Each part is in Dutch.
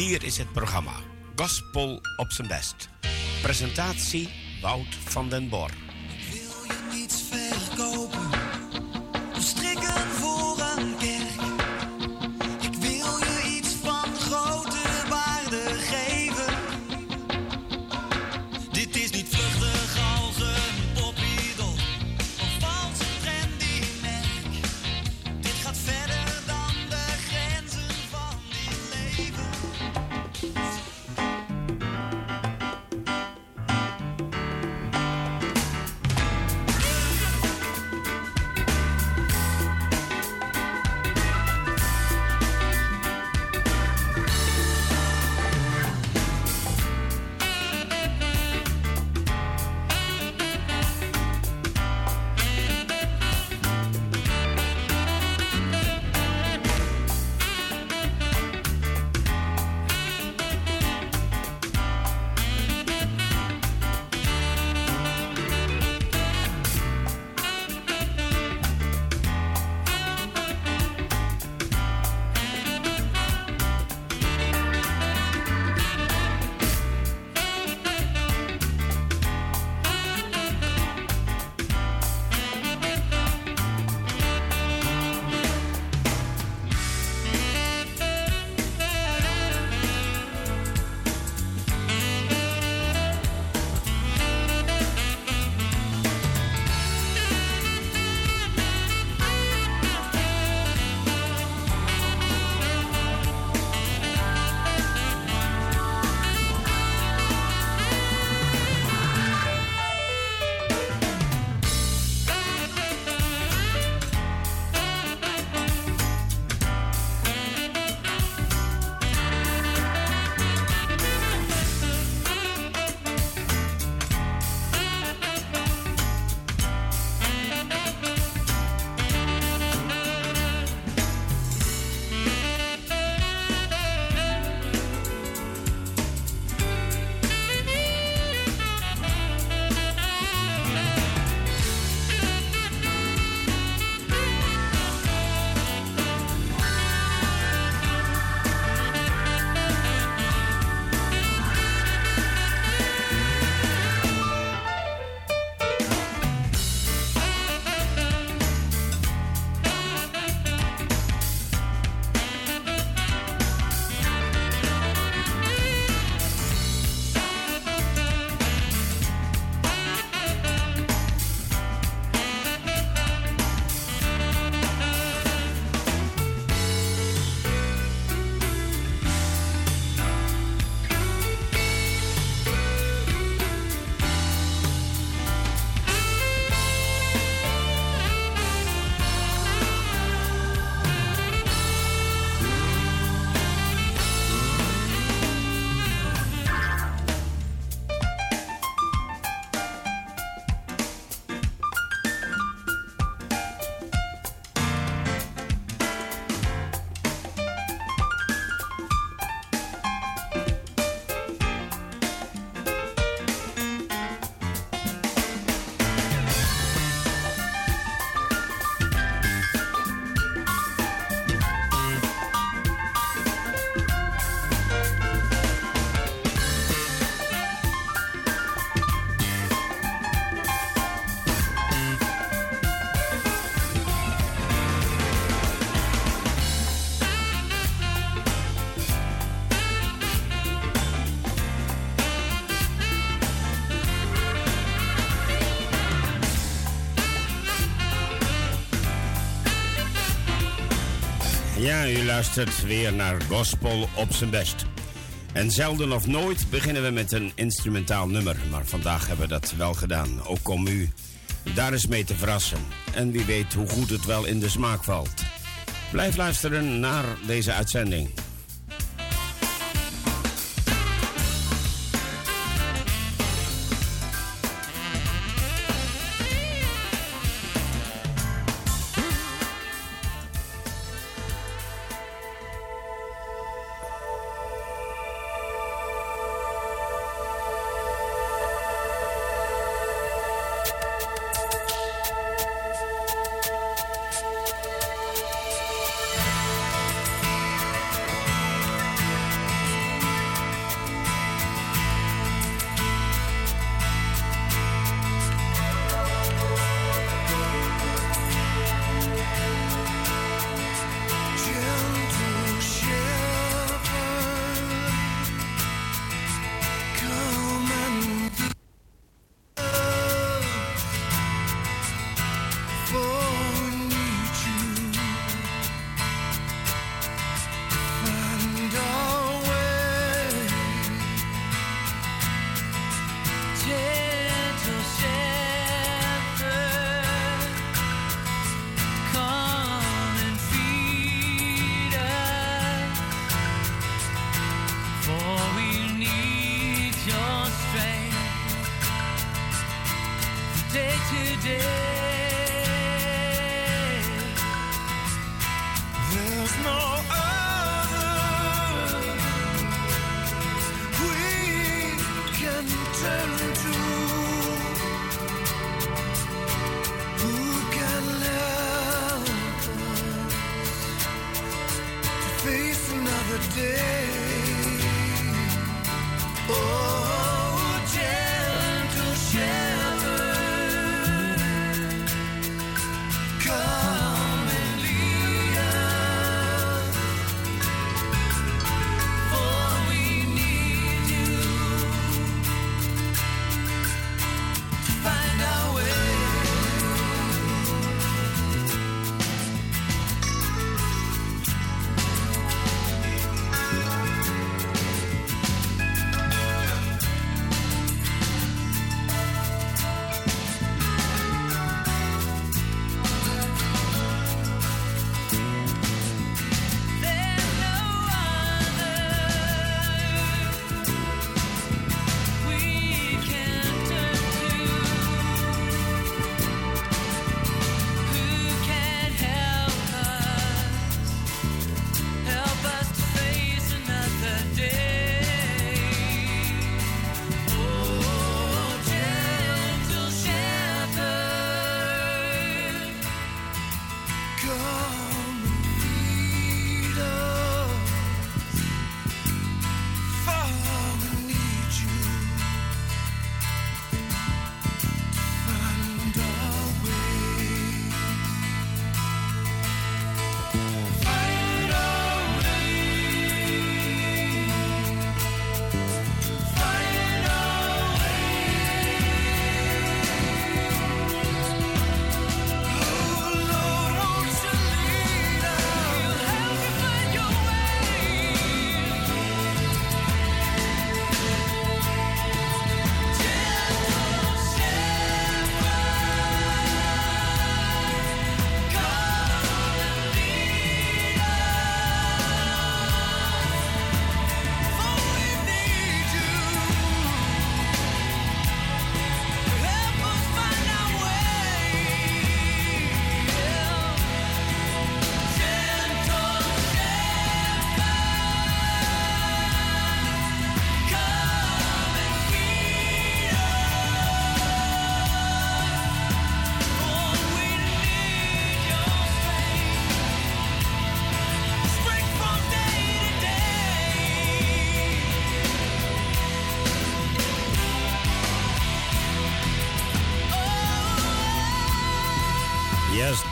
Hier is het programma Gospel op zijn best. Presentatie Wout van den Bor. Ja, u luistert weer naar Gospel op zijn best. En zelden of nooit beginnen we met een instrumentaal nummer. Maar vandaag hebben we dat wel gedaan. Ook om u daar eens mee te verrassen. En wie weet hoe goed het wel in de smaak valt. Blijf luisteren naar deze uitzending.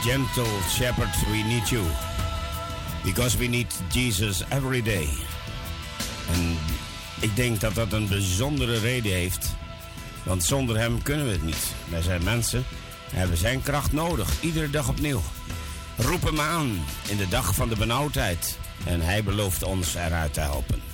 Gentle shepherd, we need you. Because we need Jesus every day. En ik denk dat dat een bijzondere reden heeft. Want zonder hem kunnen we het niet. Wij zijn mensen en hebben zijn kracht nodig, iedere dag opnieuw. Roep hem aan in de dag van de benauwdheid. En hij belooft ons eruit te helpen.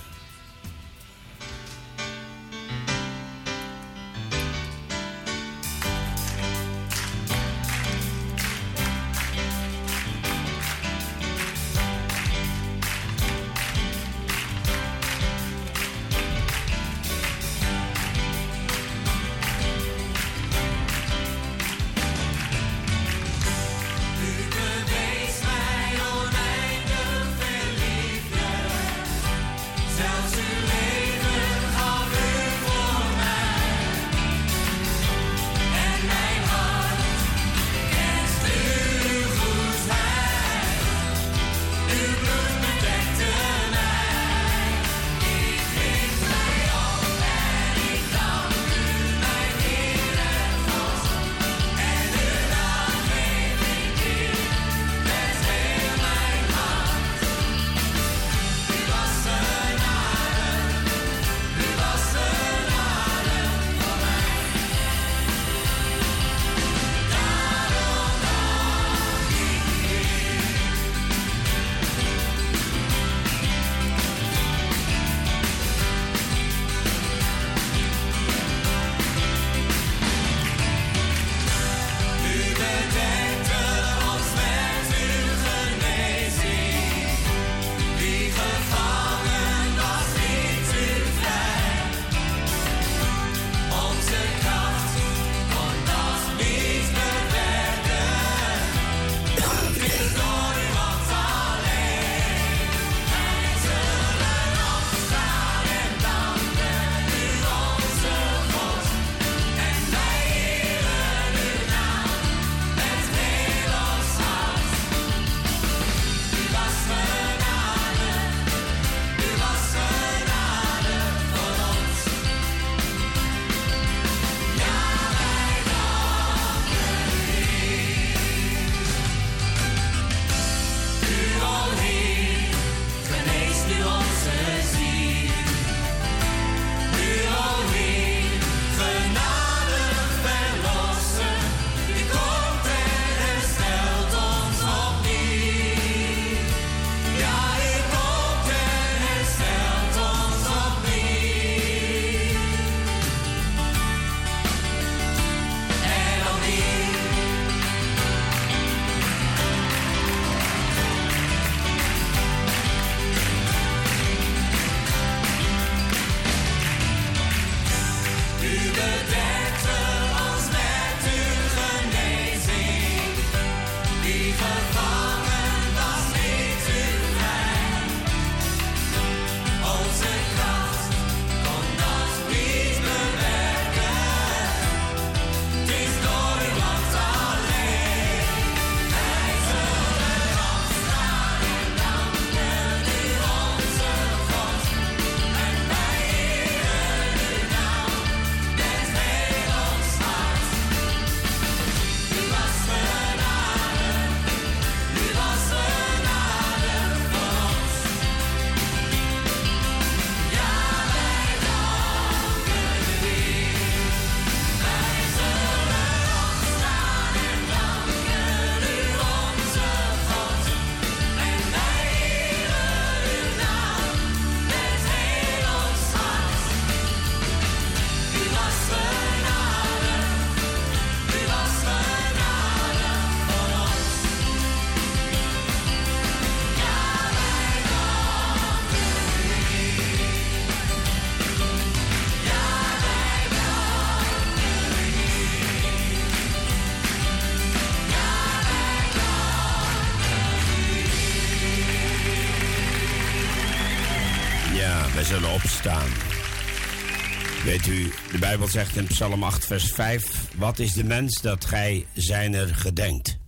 Zegt in Psalm 8, vers 5: Wat is de mens dat gij zijner gedenkt?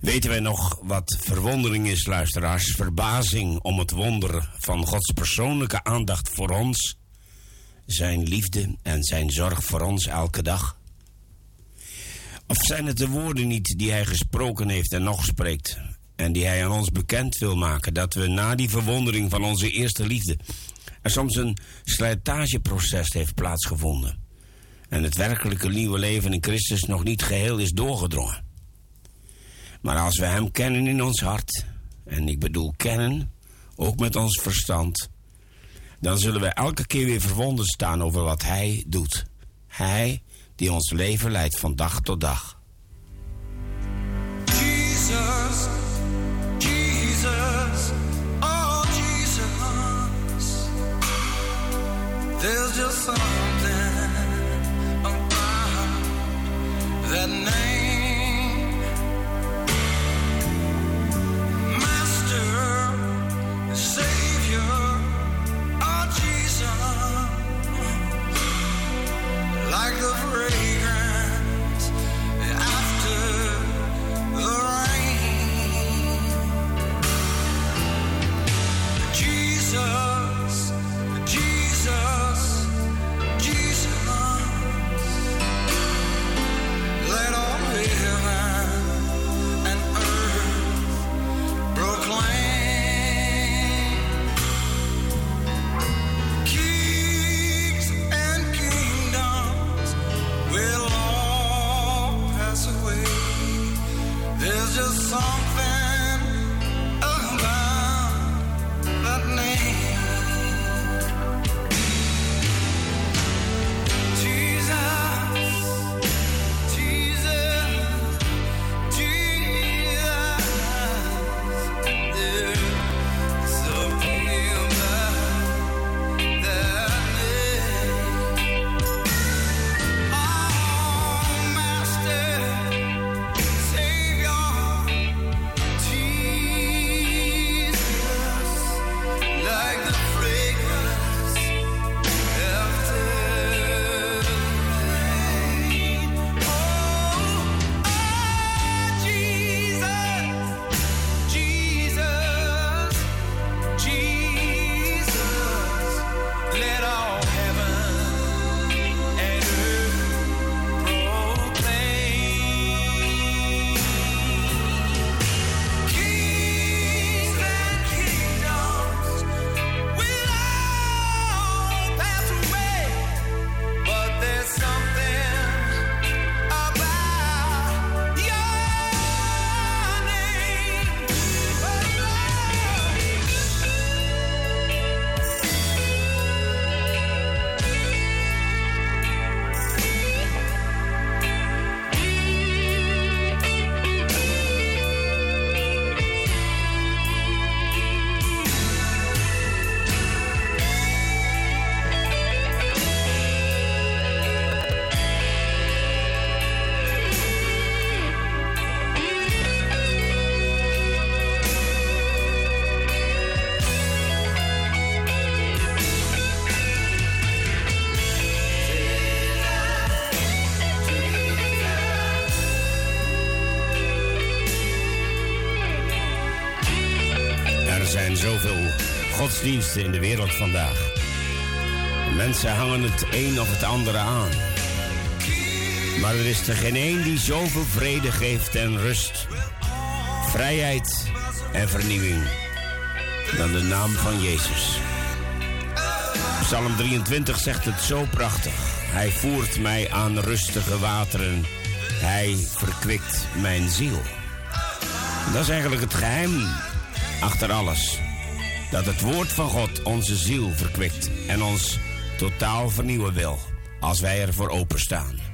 Weten wij nog wat verwondering is, luisteraars? Verbazing om het wonder van Gods persoonlijke aandacht voor ons, zijn liefde en zijn zorg voor ons elke dag? Of zijn het de woorden niet die hij gesproken heeft en nog spreekt? En die hij aan ons bekend wil maken, dat we na die verwondering van onze eerste liefde er soms een slijtageproces heeft plaatsgevonden. En het werkelijke nieuwe leven in Christus nog niet geheel is doorgedrongen. Maar als we Hem kennen in ons hart, en ik bedoel kennen, ook met ons verstand, dan zullen we elke keer weer verwonderd staan over wat Hij doet. Hij die ons leven leidt van dag tot dag. Jesus, There's just something about that name. Godsdiensten in de wereld vandaag. Mensen hangen het een of het andere aan. Maar er is er geen één die zoveel vrede geeft en rust, vrijheid en vernieuwing dan de naam van Jezus. Psalm 23 zegt het zo prachtig. Hij voert mij aan rustige wateren. Hij verkwikt mijn ziel. Dat is eigenlijk het geheim achter alles. Dat het woord van God onze ziel verkwikt en ons totaal vernieuwen wil. Als wij ervoor openstaan.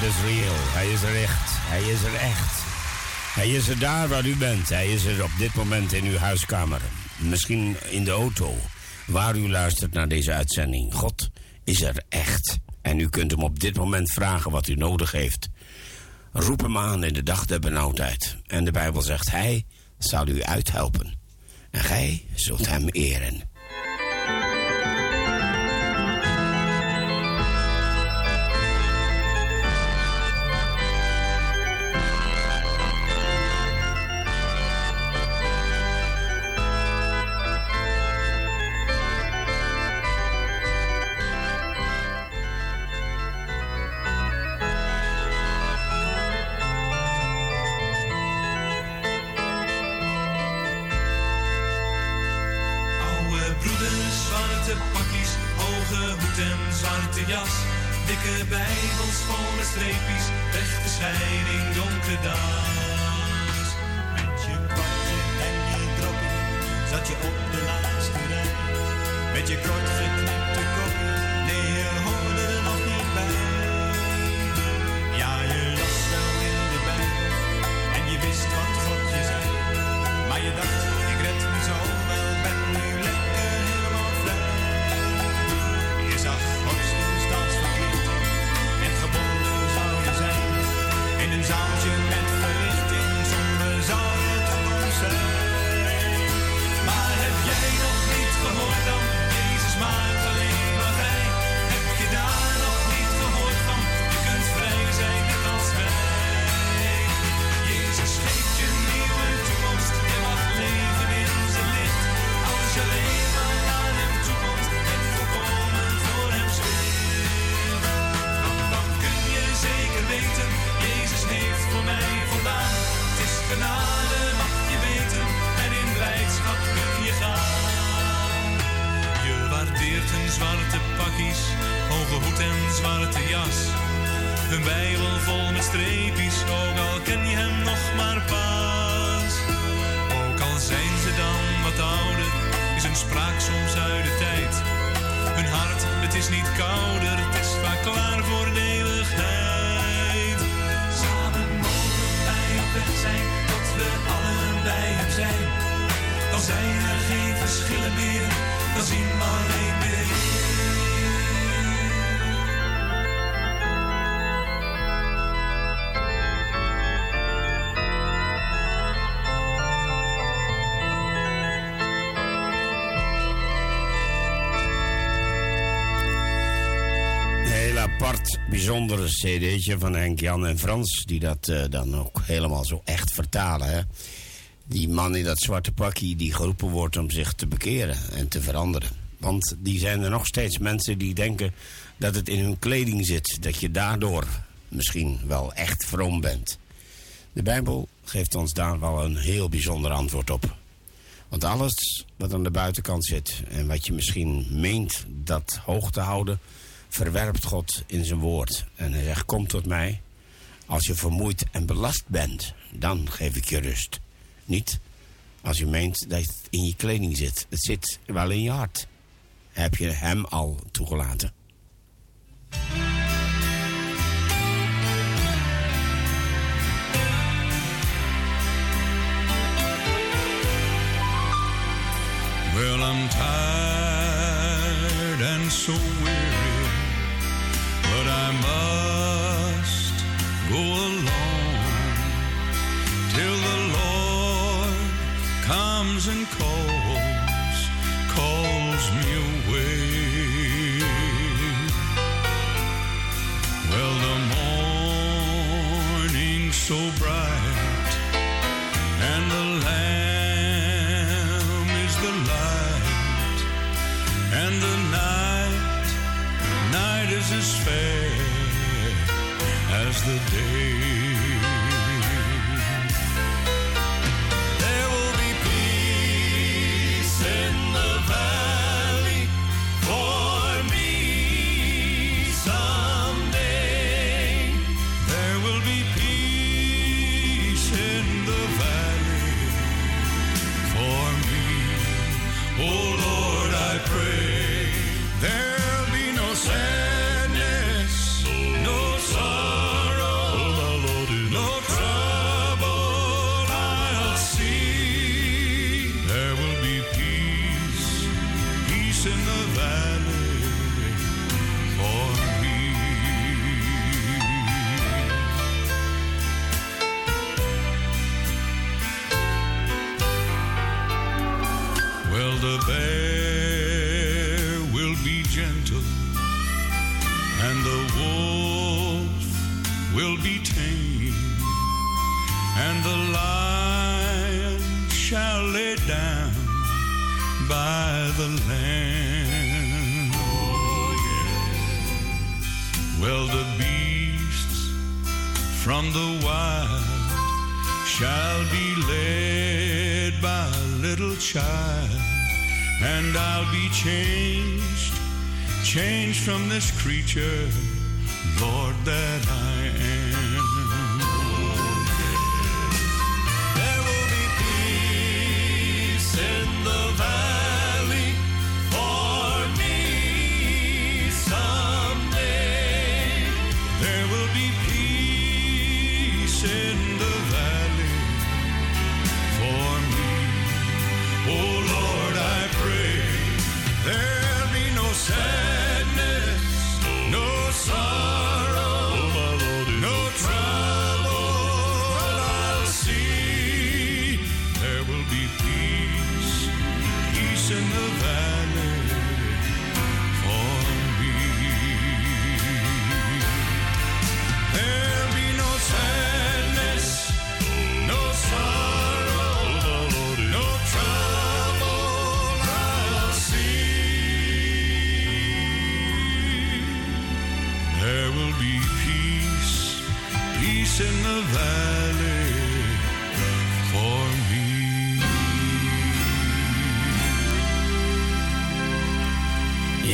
God is real. Hij is er echt. Hij is er echt. Hij is er daar waar u bent. Hij is er op dit moment in uw huiskamer. Misschien in de auto. Waar u luistert naar deze uitzending. God is er echt. En u kunt hem op dit moment vragen wat u nodig heeft. Roep hem aan in de dag der benauwdheid. En de Bijbel zegt: Hij zal u uithelpen. En gij zult hem eren. Cd'tje van Henk Jan en Frans... die dat eh, dan ook helemaal zo echt vertalen. Hè? Die man in dat zwarte pakje die geroepen wordt om zich te bekeren en te veranderen. Want die zijn er nog steeds mensen die denken dat het in hun kleding zit... dat je daardoor misschien wel echt vroom bent. De Bijbel geeft ons daar wel een heel bijzonder antwoord op. Want alles wat aan de buitenkant zit en wat je misschien meent dat hoog te houden, verwerpt God in zijn woord. En hij zegt: Kom tot mij. Als je vermoeid en belast bent, dan geef ik je rust. Niet als je meent dat het in je kleding zit. Het zit wel in je hart. Heb je hem al toegelaten? Well, I'm tired and so and calls, down by the lamb. Oh, well, the beasts from the wild shall be led by a little child, and I'll be changed, changed from this creature, Lord, that I am.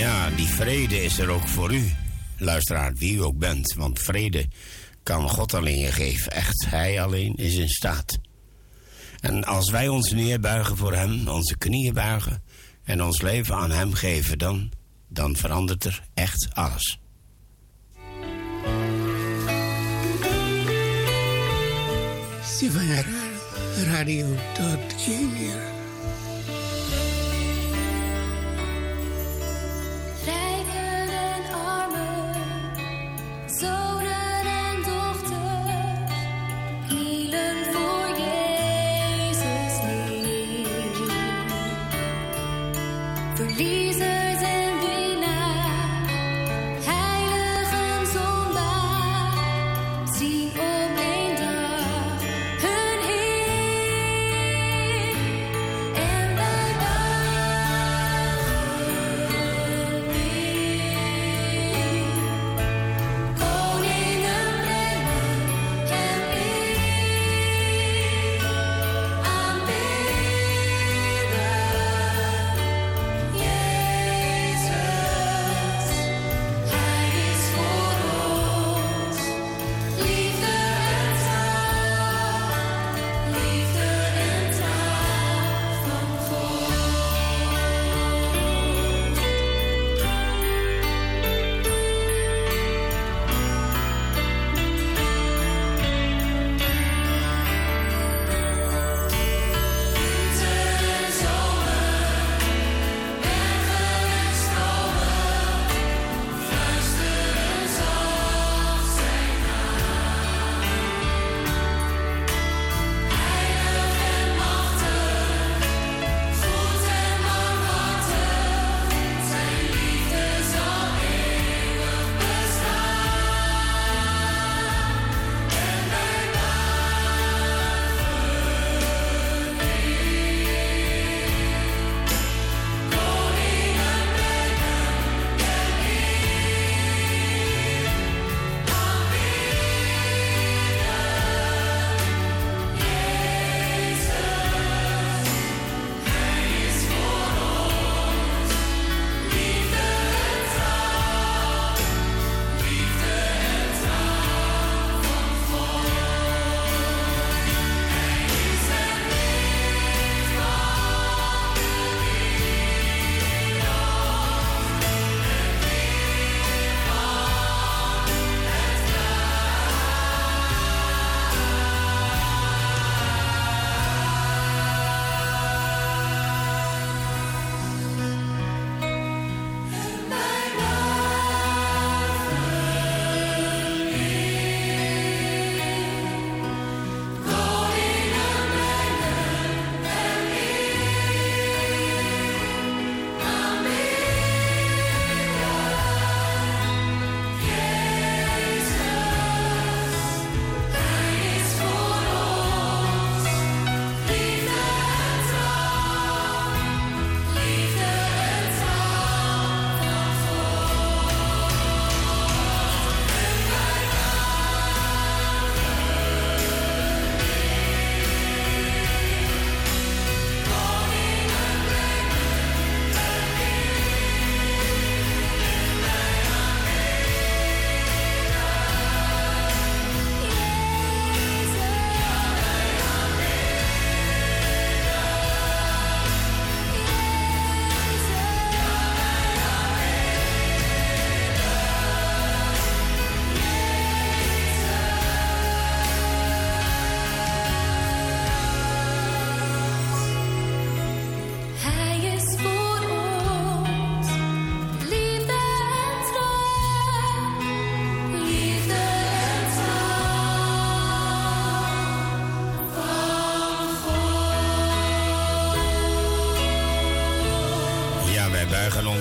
Ja, die vrede is er ook voor u, luisteraar, wie u ook bent. Want vrede kan God alleen je geven. Echt, Hij alleen is in staat. En als wij ons neerbuigen voor Hem, onze knieën buigen en ons leven aan Hem geven, dan, dan verandert er echt alles. Stefan Radio tot.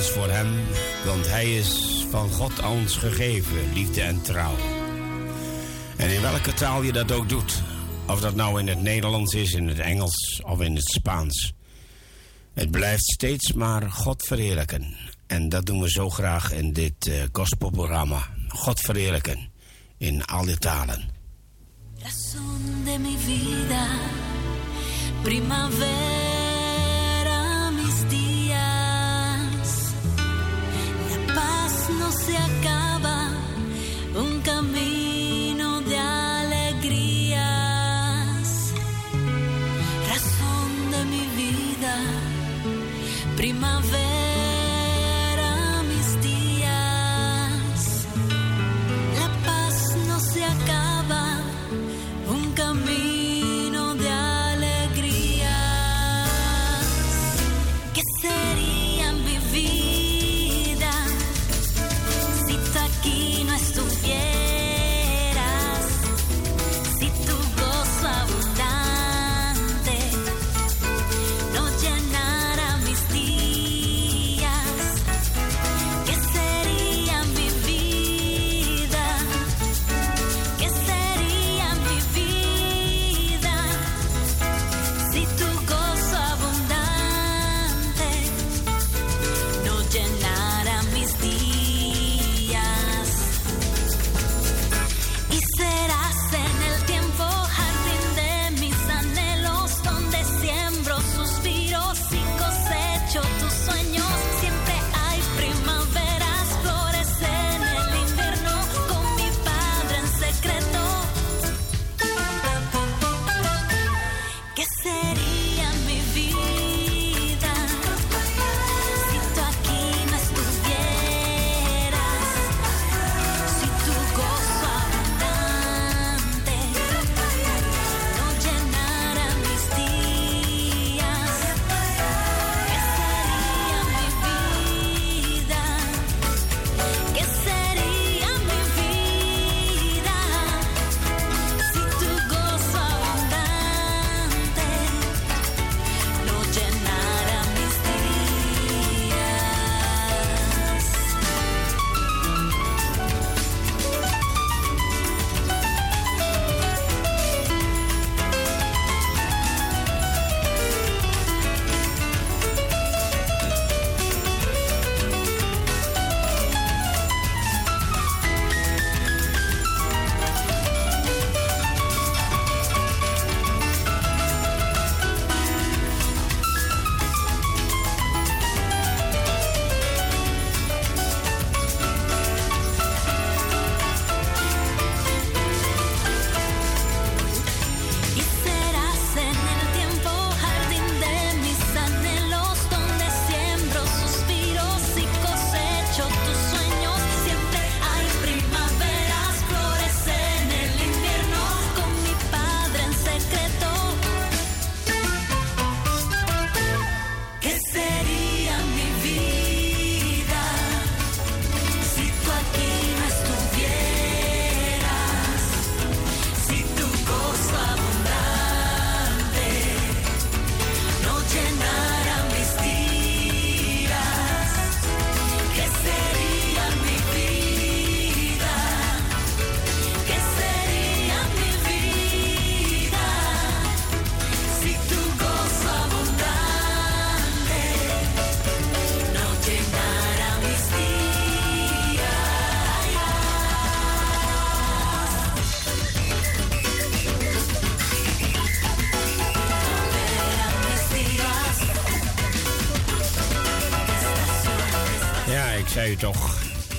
voor hem, want hij is van God ons gegeven, liefde en trouw. En in welke taal je dat ook doet, of dat nou in het Nederlands is, in het Engels of in het Spaans. Het blijft steeds maar God verheerlijken. En dat doen we zo graag in dit uh, gospelprogramma. God verheerlijken in alle talen. Razón de mi vida, primavera.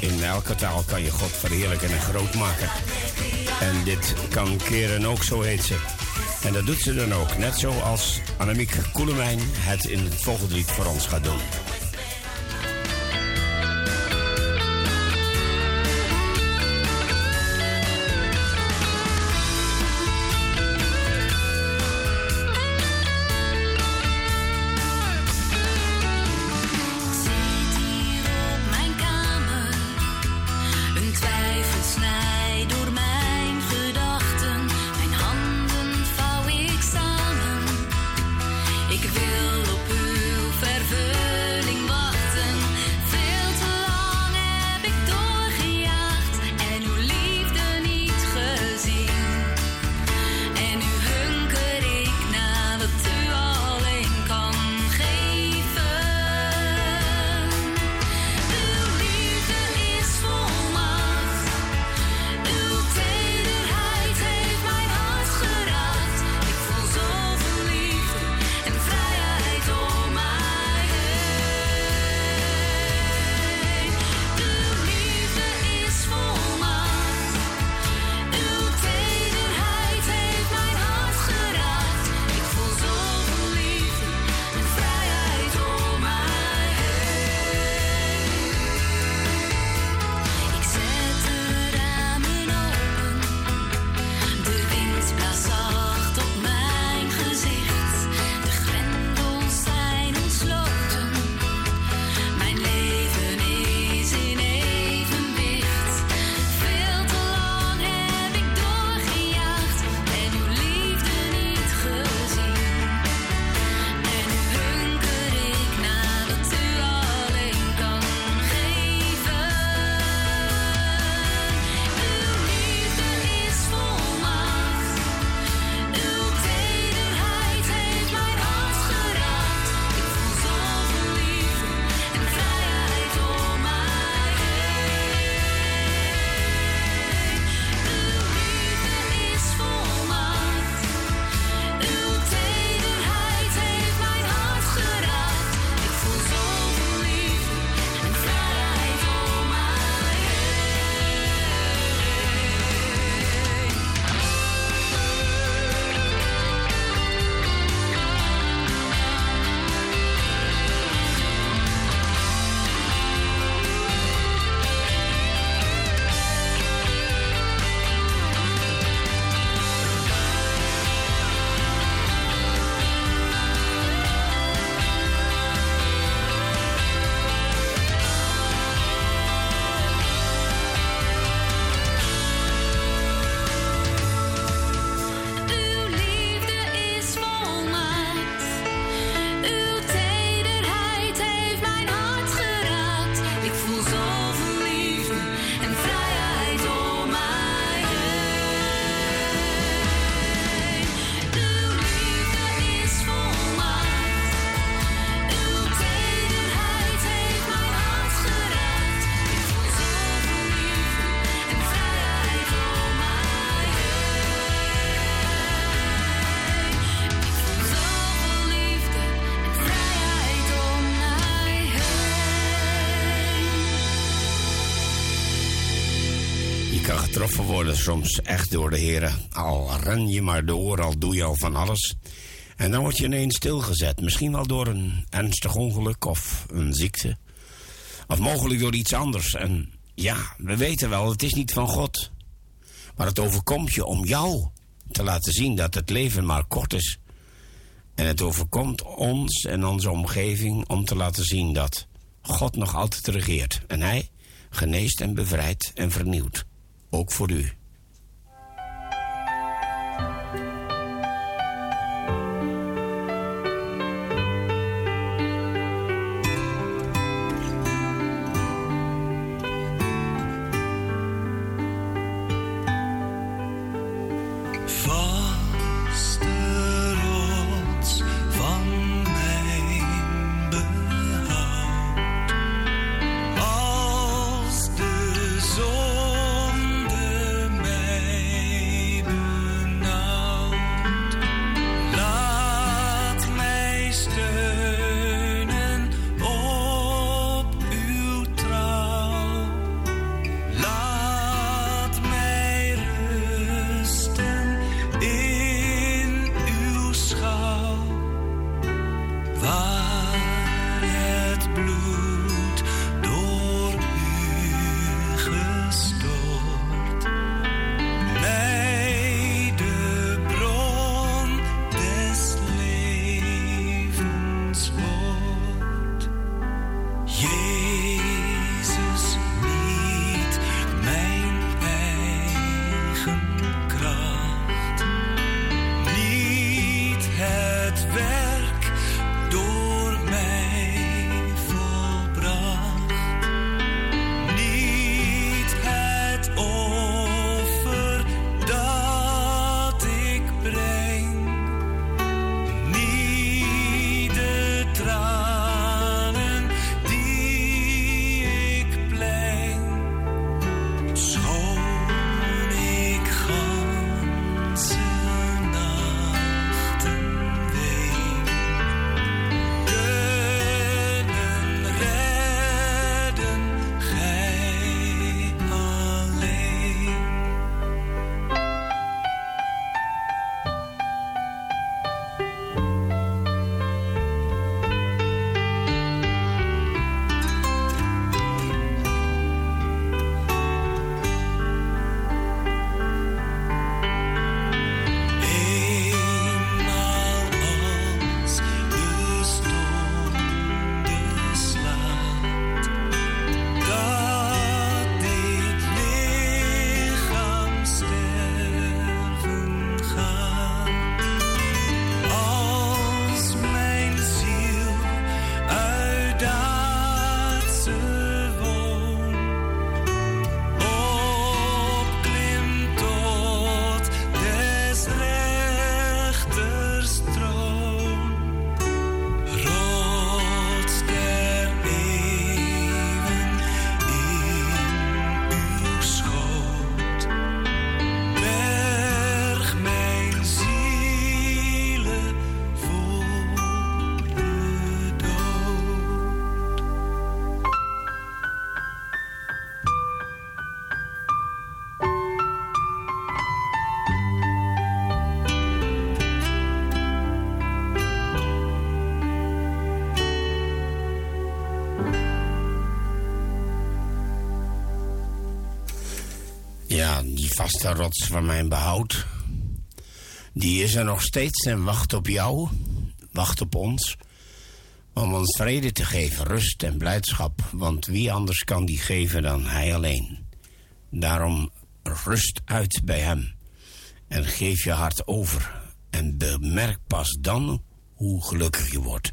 in elke taal kan je God verheerlijken en groot maken. En dit kan keren ook, zo heet ze. En dat doet ze dan ook, net zoals Annemiek Koelemijn het in het volgende voor ons gaat doen. Kan getroffen worden soms echt door de heren. Al ren je maar door, al doe je al van alles. En dan word je ineens stilgezet. Misschien wel door een ernstig ongeluk of een ziekte. Of mogelijk door iets anders. En ja, we weten wel, het is niet van God. Maar het overkomt je om jou te laten zien dat het leven maar kort is. En het overkomt ons en onze omgeving om te laten zien dat God nog altijd regeert. En Hij geneest en bevrijdt en vernieuwt. Ook voor u. vaste rots van mijn behoud. Die is er nog steeds en wacht op jou, wacht op ons. Om ons vrede te geven, rust en blijdschap. Want wie anders kan die geven dan hij alleen. Daarom rust uit bij hem. En geef je hart over. En bemerk pas dan hoe gelukkig je wordt.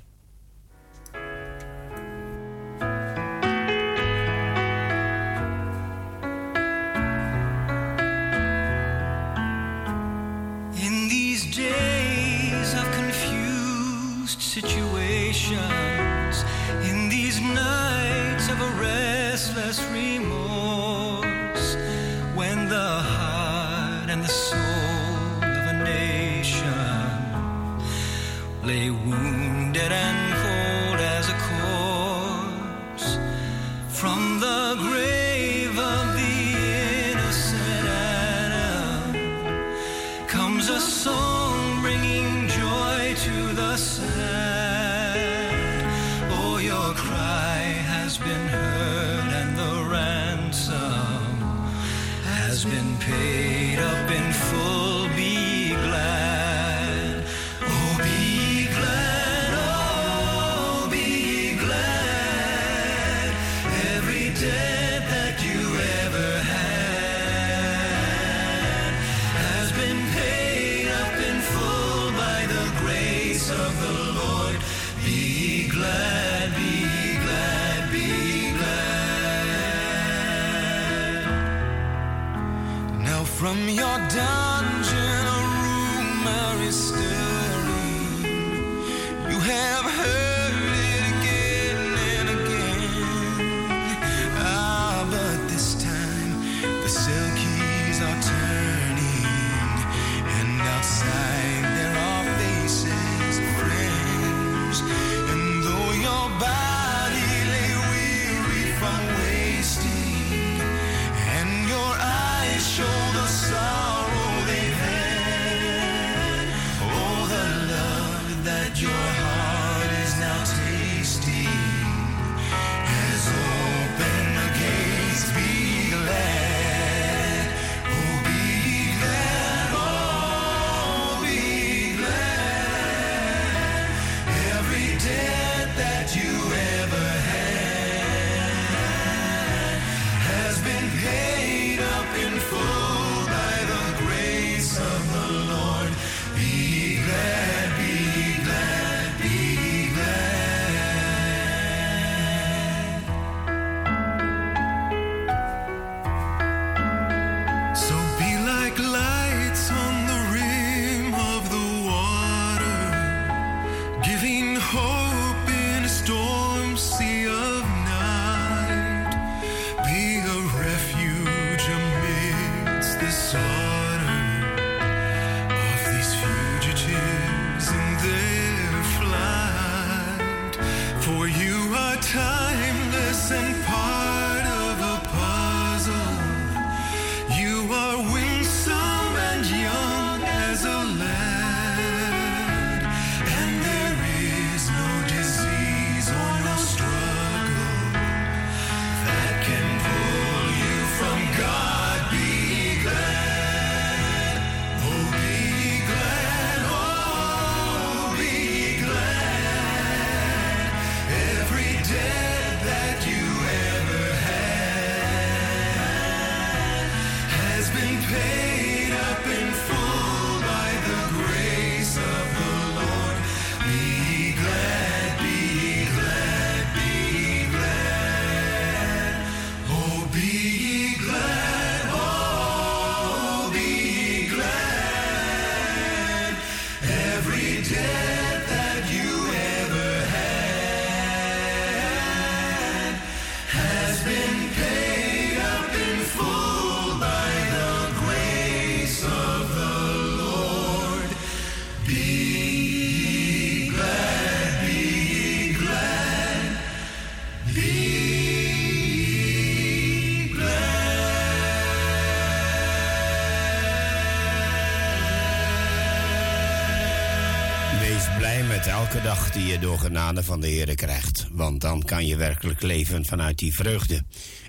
dag die je door genade van de Heer krijgt. Want dan kan je werkelijk leven vanuit die vreugde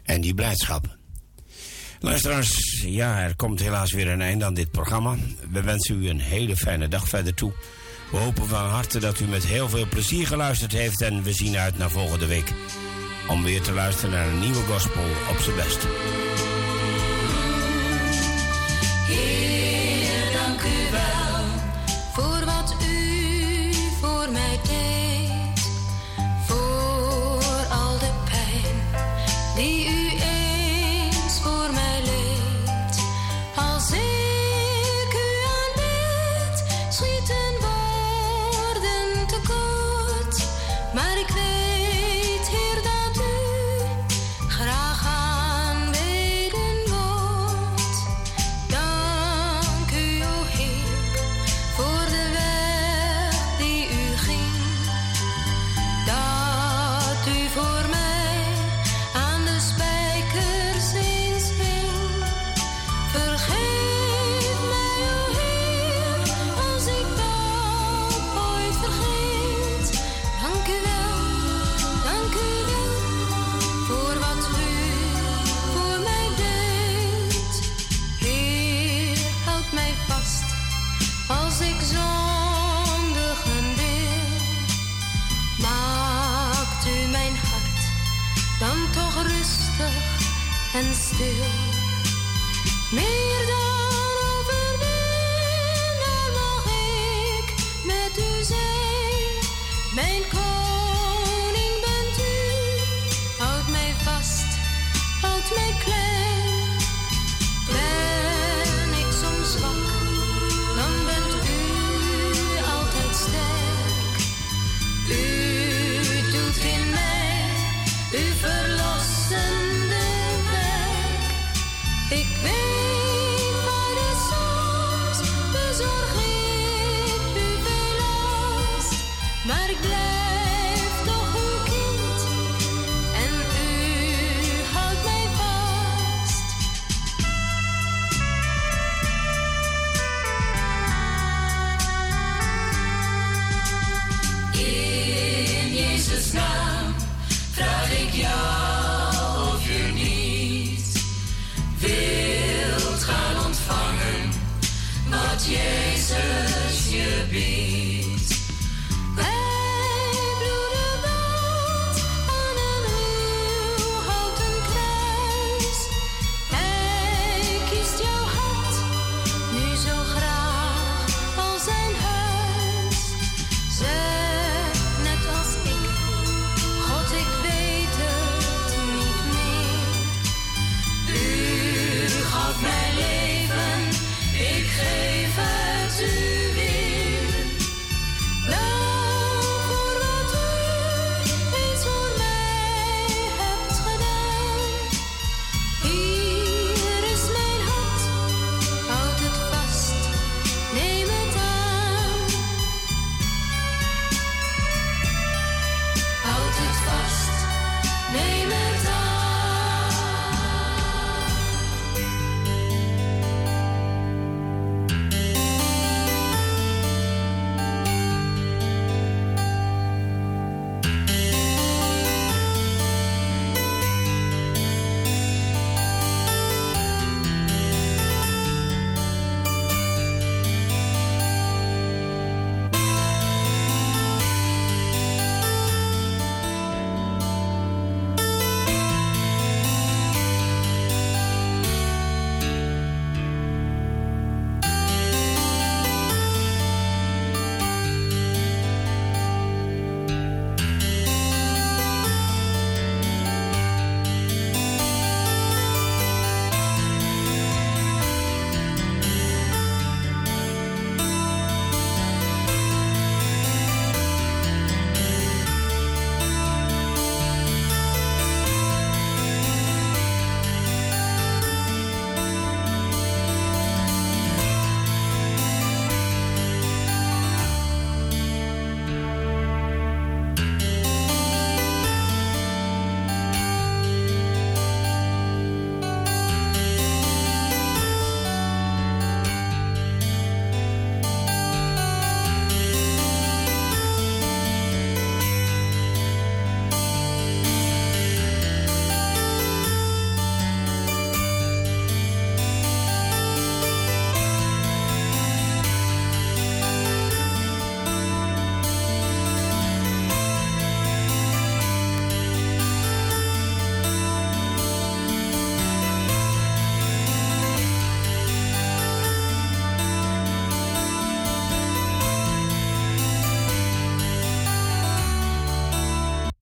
en die blijdschap. Luisteraars, ja, er komt helaas weer een einde aan dit programma. We wensen u een hele fijne dag verder toe. We hopen van harte dat u met heel veel plezier geluisterd heeft en we zien uit naar volgende week. Om weer te luisteren naar een nieuwe gospel op zijn best.